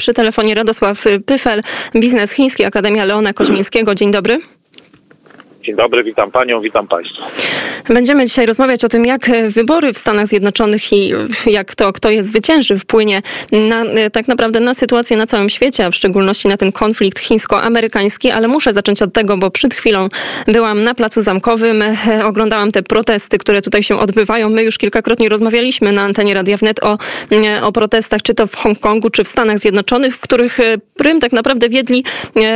przy telefonie Radosław Pyfel, biznes chiński, Akademia Leona Koźmińskiego. Dzień dobry. Dzień dobry, witam panią, witam państwa. Będziemy dzisiaj rozmawiać o tym, jak wybory w Stanach Zjednoczonych i jak to, kto je zwycięży, wpłynie na, tak naprawdę na sytuację na całym świecie, a w szczególności na ten konflikt chińsko-amerykański, ale muszę zacząć od tego, bo przed chwilą byłam na Placu Zamkowym, oglądałam te protesty, które tutaj się odbywają. My już kilkakrotnie rozmawialiśmy na antenie Radia Wnet o, o protestach, czy to w Hongkongu, czy w Stanach Zjednoczonych, w których prym tak naprawdę wiedli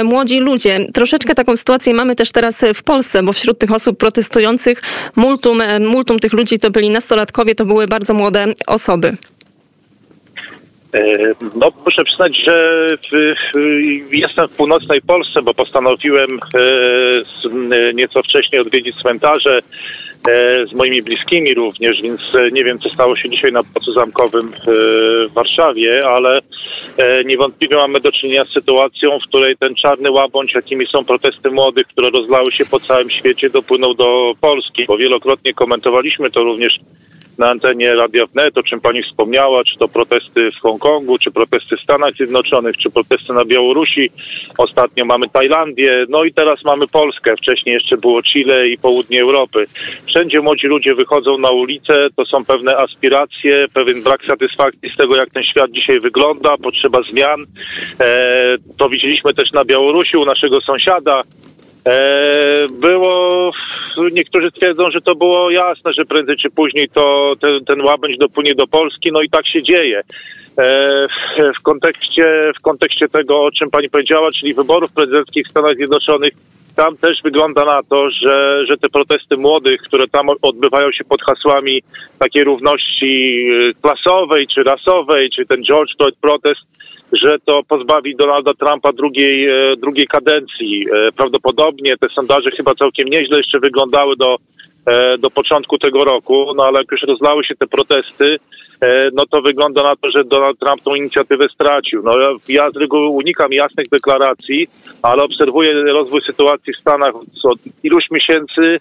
młodzi ludzie. Troszeczkę taką sytuację mamy też teraz w Polsce, bo wśród tych osób protestujących multum, multum tych ludzi to byli nastolatkowie, to były bardzo młode osoby. No, muszę przyznać, że jestem w północnej Polsce, bo postanowiłem nieco wcześniej odwiedzić cmentarze z moimi bliskimi również, więc nie wiem, co stało się dzisiaj na Placu Zamkowym w Warszawie, ale niewątpliwie mamy do czynienia z sytuacją, w której ten czarny łabądź, jakimi są protesty młodych, które rozlały się po całym świecie, dopłynął do Polski, bo wielokrotnie komentowaliśmy to również na antenie Radia Wnet, o czym pani wspomniała, czy to protesty w Hongkongu, czy protesty w Stanach Zjednoczonych, czy protesty na Białorusi. Ostatnio mamy Tajlandię, no i teraz mamy Polskę. Wcześniej jeszcze było Chile i południe Europy. Wszędzie młodzi ludzie wychodzą na ulicę, to są pewne aspiracje, pewien brak satysfakcji z tego, jak ten świat dzisiaj wygląda, potrzeba zmian. E, to widzieliśmy też na Białorusi u naszego sąsiada. Było, niektórzy twierdzą, że to było jasne, że prędzej czy później to ten, ten łabędź dopłynie do Polski, no i tak się dzieje. W kontekście, w kontekście tego, o czym pani powiedziała, czyli wyborów prezydenckich w Stanach Zjednoczonych, tam też wygląda na to, że, że te protesty młodych, które tam odbywają się pod hasłami takiej równości klasowej czy rasowej, czy ten George Floyd protest, że to pozbawi Donalda Trumpa drugiej, drugiej kadencji. Prawdopodobnie te sondaże chyba całkiem nieźle jeszcze wyglądały do, do początku tego roku, no ale jak już rozlały się te protesty, no to wygląda na to, że Donald Trump tą inicjatywę stracił. No ja z reguły unikam jasnych deklaracji, ale obserwuję rozwój sytuacji w Stanach od iluś miesięcy.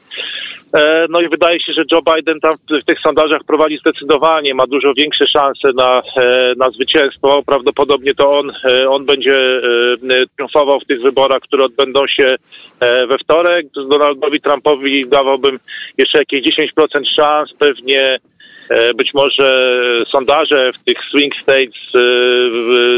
No i wydaje się, że Joe Biden tam w tych sondażach prowadzi zdecydowanie, ma dużo większe szanse na, na zwycięstwo. Prawdopodobnie to on, on będzie triumfował w tych wyborach, które odbędą się we wtorek. Donaldowi Trumpowi dawałbym jeszcze jakieś 10% szans, pewnie być może sondaże w tych swing states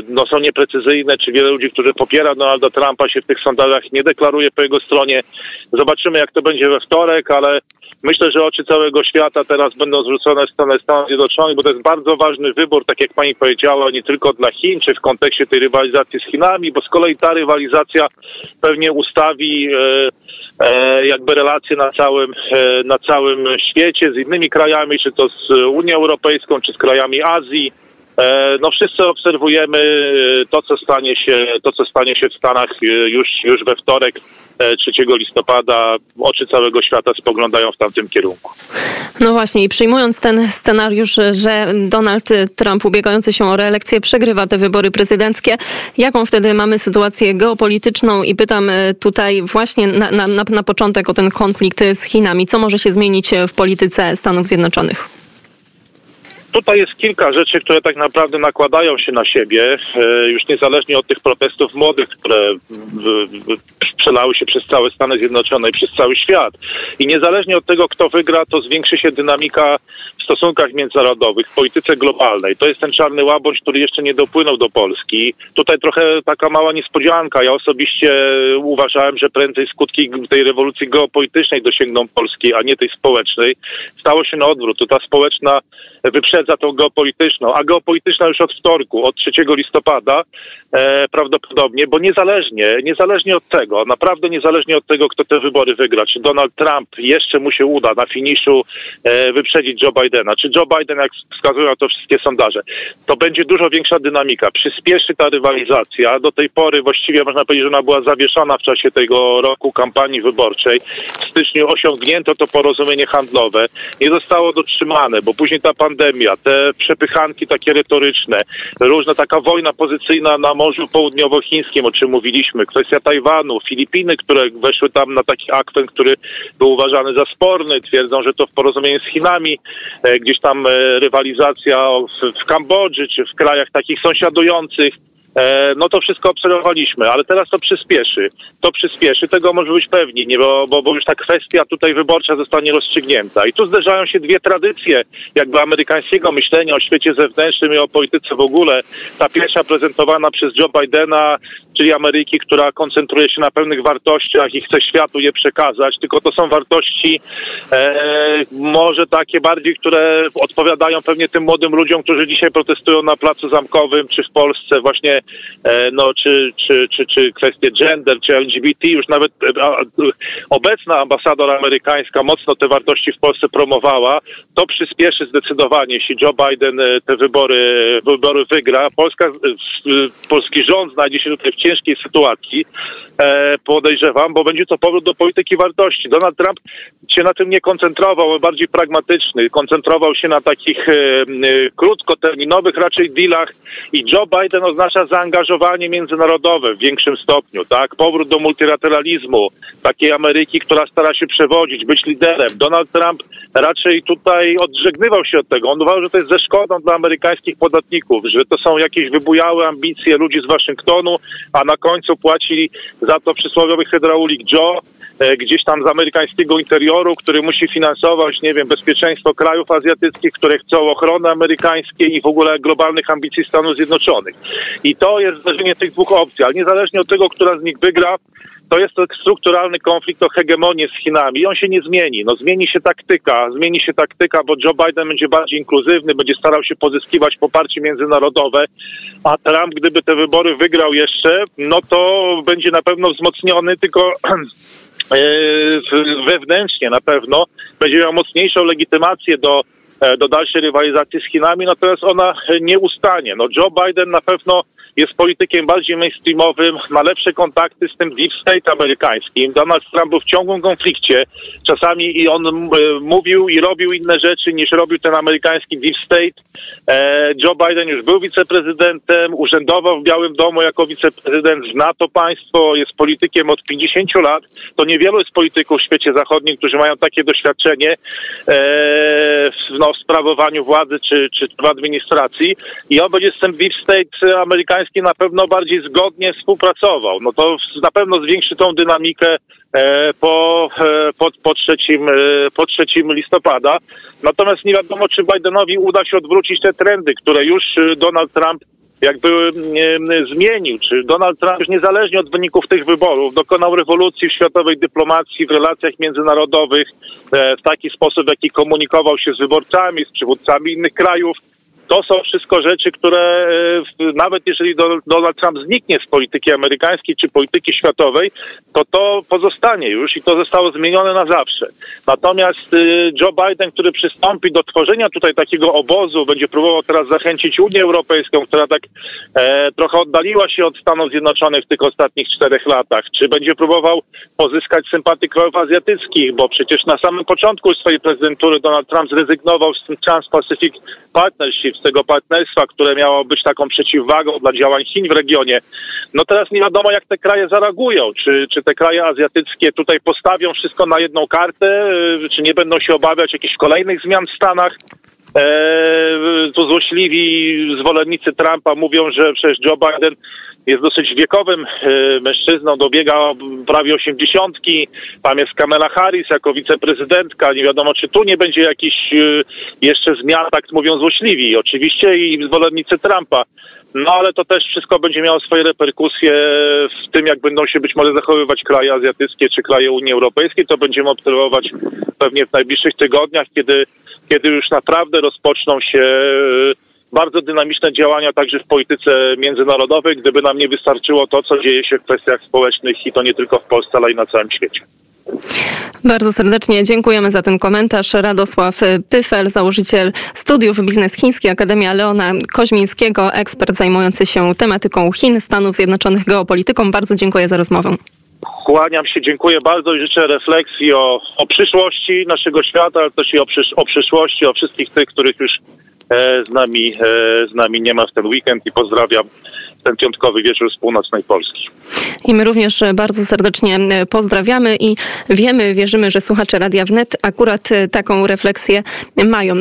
no, są nieprecyzyjne, czy wiele ludzi, którzy popiera Donalda Trumpa się w tych sondażach nie deklaruje po jego stronie. Zobaczymy, jak to będzie we wtorek, ale myślę, że oczy całego świata teraz będą zwrócone w stronę Stanów Zjednoczonych, bo to jest bardzo ważny wybór, tak jak pani powiedziała, nie tylko dla Chin, czy w kontekście tej rywalizacji z Chinami, bo z kolei ta rywalizacja pewnie ustawi e, jakby relacje na całym, e, na całym świecie z innymi krajami, czy to z Unią Europejską, czy z krajami Azji. No wszyscy obserwujemy to, co stanie się, to, co stanie się w Stanach już, już we wtorek, 3 listopada. Oczy całego świata spoglądają w tamtym kierunku. No właśnie i przyjmując ten scenariusz, że Donald Trump ubiegający się o reelekcję przegrywa te wybory prezydenckie, jaką wtedy mamy sytuację geopolityczną i pytam tutaj właśnie na, na, na początek o ten konflikt z Chinami. Co może się zmienić w polityce Stanów Zjednoczonych? Tutaj jest kilka rzeczy, które tak naprawdę nakładają się na siebie, już niezależnie od tych protestów młodych, które przelały się przez całe Stany Zjednoczone i przez cały świat. I niezależnie od tego, kto wygra, to zwiększy się dynamika stosunkach międzynarodowych, w polityce globalnej. To jest ten czarny łabądź, który jeszcze nie dopłynął do Polski. Tutaj trochę taka mała niespodzianka. Ja osobiście uważałem, że prędzej skutki tej rewolucji geopolitycznej dosięgną Polski, a nie tej społecznej. Stało się na odwrót. Ta społeczna wyprzedza tą geopolityczną, a geopolityczna już od wtorku, od 3 listopada e, prawdopodobnie, bo niezależnie, niezależnie od tego, naprawdę niezależnie od tego, kto te wybory wygra, czy Donald Trump jeszcze mu się uda na finiszu e, wyprzedzić Joe Bidena, czy Joe Biden, jak wskazują to wszystkie sondaże, to będzie dużo większa dynamika. Przyspieszy ta rywalizacja. Do tej pory właściwie można powiedzieć, że ona była zawieszona w czasie tego roku kampanii wyborczej. W styczniu osiągnięto to porozumienie handlowe. Nie zostało dotrzymane, bo później ta pandemia, te przepychanki takie retoryczne, różna taka wojna pozycyjna na Morzu Południowochińskim, o czym mówiliśmy, kwestia Tajwanu, Filipiny, które weszły tam na taki akwent, który był uważany za sporny. Twierdzą, że to w porozumieniu z Chinami, gdzieś tam rywalizacja w, w Kambodży czy w krajach takich sąsiadujących. E, no to wszystko obserwowaliśmy, ale teraz to przyspieszy. To przyspieszy, tego może być pewni, nie, bo, bo, bo już ta kwestia tutaj wyborcza zostanie rozstrzygnięta. I tu zderzają się dwie tradycje jakby amerykańskiego myślenia o świecie zewnętrznym i o polityce w ogóle. Ta pierwsza prezentowana przez Joe Bidena, czyli Ameryki, która koncentruje się na pewnych wartościach i chce światu je przekazać, tylko to są wartości e, może takie bardziej, które odpowiadają pewnie tym młodym ludziom, którzy dzisiaj protestują na Placu Zamkowym, czy w Polsce właśnie no, czy, czy, czy, czy kwestie gender, czy LGBT, już nawet e, obecna ambasador amerykańska mocno te wartości w Polsce promowała. To przyspieszy zdecydowanie, jeśli Joe Biden e, te wybory, wybory wygra. Polska, polski rząd znajdzie się tutaj w ciężkiej sytuacji, podejrzewam, bo będzie to powrót do polityki wartości. Donald Trump się na tym nie koncentrował, bardziej pragmatyczny. Koncentrował się na takich krótkoterminowych raczej dealach i Joe Biden oznacza zaangażowanie międzynarodowe w większym stopniu, tak? Powrót do multilateralizmu, takiej Ameryki, która stara się przewodzić, być liderem. Donald Trump raczej tutaj odżegnywał się od tego. On uważał, że to jest ze szkodą dla amerykańskich podatników, że to są jakieś wybujałe ambicje ludzi z Waszyngtonu, a na końcu płaci za to przysłowiowy hydraulik Joe, gdzieś tam z amerykańskiego interioru, który musi finansować, nie wiem, bezpieczeństwo krajów azjatyckich, które chcą ochrony amerykańskiej i w ogóle globalnych ambicji Stanów Zjednoczonych. I to jest zdarzenie tych dwóch opcji, ale niezależnie od tego, która z nich wygra, to jest strukturalny konflikt o hegemonię z Chinami i on się nie zmieni. No zmieni się taktyka, zmieni się taktyka, bo Joe Biden będzie bardziej inkluzywny, będzie starał się pozyskiwać poparcie międzynarodowe, a Trump, gdyby te wybory wygrał jeszcze, no to będzie na pewno wzmocniony, tylko E, wewnętrznie na pewno będzie miał mocniejszą legitymację do e, do dalszej rywalizacji z Chinami, natomiast ona nie ustanie. No Joe Biden na pewno jest politykiem bardziej mainstreamowym, ma lepsze kontakty z tym deep state amerykańskim. Donald Trump był w ciągłym konflikcie. Czasami i on e, mówił i robił inne rzeczy niż robił ten amerykański deep state. E, Joe Biden już był wiceprezydentem, urzędował w Białym Domu jako wiceprezydent, zna to państwo, jest politykiem od 50 lat. To niewielu jest polityków w świecie zachodnim, którzy mają takie doświadczenie e, no, w sprawowaniu władzy czy, czy w administracji. I on będzie z tym deep state amerykański na pewno bardziej zgodnie współpracował. No to na pewno zwiększy tą dynamikę e, po, e, po, po, trzecim, e, po trzecim listopada. Natomiast nie wiadomo, czy Bidenowi uda się odwrócić te trendy, które już Donald Trump jakby zmienił, czy Donald Trump już niezależnie od wyników tych wyborów dokonał rewolucji w światowej dyplomacji, w relacjach międzynarodowych w taki sposób, w jaki komunikował się z wyborcami, z przywódcami innych krajów, to są wszystko rzeczy, które e, nawet jeżeli Donald Trump zniknie z polityki amerykańskiej czy polityki światowej, to to pozostanie już i to zostało zmienione na zawsze. Natomiast e, Joe Biden, który przystąpi do tworzenia tutaj takiego obozu, będzie próbował teraz zachęcić Unię Europejską, która tak e, trochę oddaliła się od Stanów Zjednoczonych w tych ostatnich czterech latach, czy będzie próbował pozyskać sympatię krajów azjatyckich, bo przecież na samym początku swojej prezydentury Donald Trump zrezygnował z Trans-Pacific Partnership, z tego partnerstwa, które miało być taką przeciwwagą dla działań Chin w regionie. No teraz nie wiadomo, jak te kraje zareagują. Czy, czy te kraje azjatyckie tutaj postawią wszystko na jedną kartę, y, czy nie będą się obawiać jakichś kolejnych zmian w Stanach. Eee, tu złośliwi zwolennicy Trumpa mówią, że przecież Joe Biden jest dosyć wiekowym e, mężczyzną, dobiega prawie osiemdziesiątki. Tam jest Kamala Harris jako wiceprezydentka. Nie wiadomo, czy tu nie będzie jakiś e, jeszcze zmian, tak mówią złośliwi. Oczywiście i zwolennicy Trumpa. No ale to też wszystko będzie miało swoje reperkusje w tym, jak będą się być może zachowywać kraje azjatyckie czy kraje Unii Europejskiej. To będziemy obserwować pewnie w najbliższych tygodniach, kiedy, kiedy już naprawdę rozpoczną się bardzo dynamiczne działania także w polityce międzynarodowej, gdyby nam nie wystarczyło to, co dzieje się w kwestiach społecznych i to nie tylko w Polsce, ale i na całym świecie. Bardzo serdecznie dziękujemy za ten komentarz. Radosław Pyfel, założyciel studiów Biznes Chiński, Akademia Leona Koźmińskiego, ekspert zajmujący się tematyką Chin, Stanów Zjednoczonych, geopolityką. Bardzo dziękuję za rozmowę. Kłaniam się, dziękuję bardzo i życzę refleksji o, o przyszłości naszego świata, ale też i o, przysz, o przyszłości, o wszystkich tych, których już z nami, e, z nami nie ma w ten weekend i pozdrawiam ten piątkowy wieczór z północnej Polski. I my również bardzo serdecznie e, pozdrawiamy i wiemy, wierzymy, że słuchacze Radia Wnet akurat taką refleksję mają.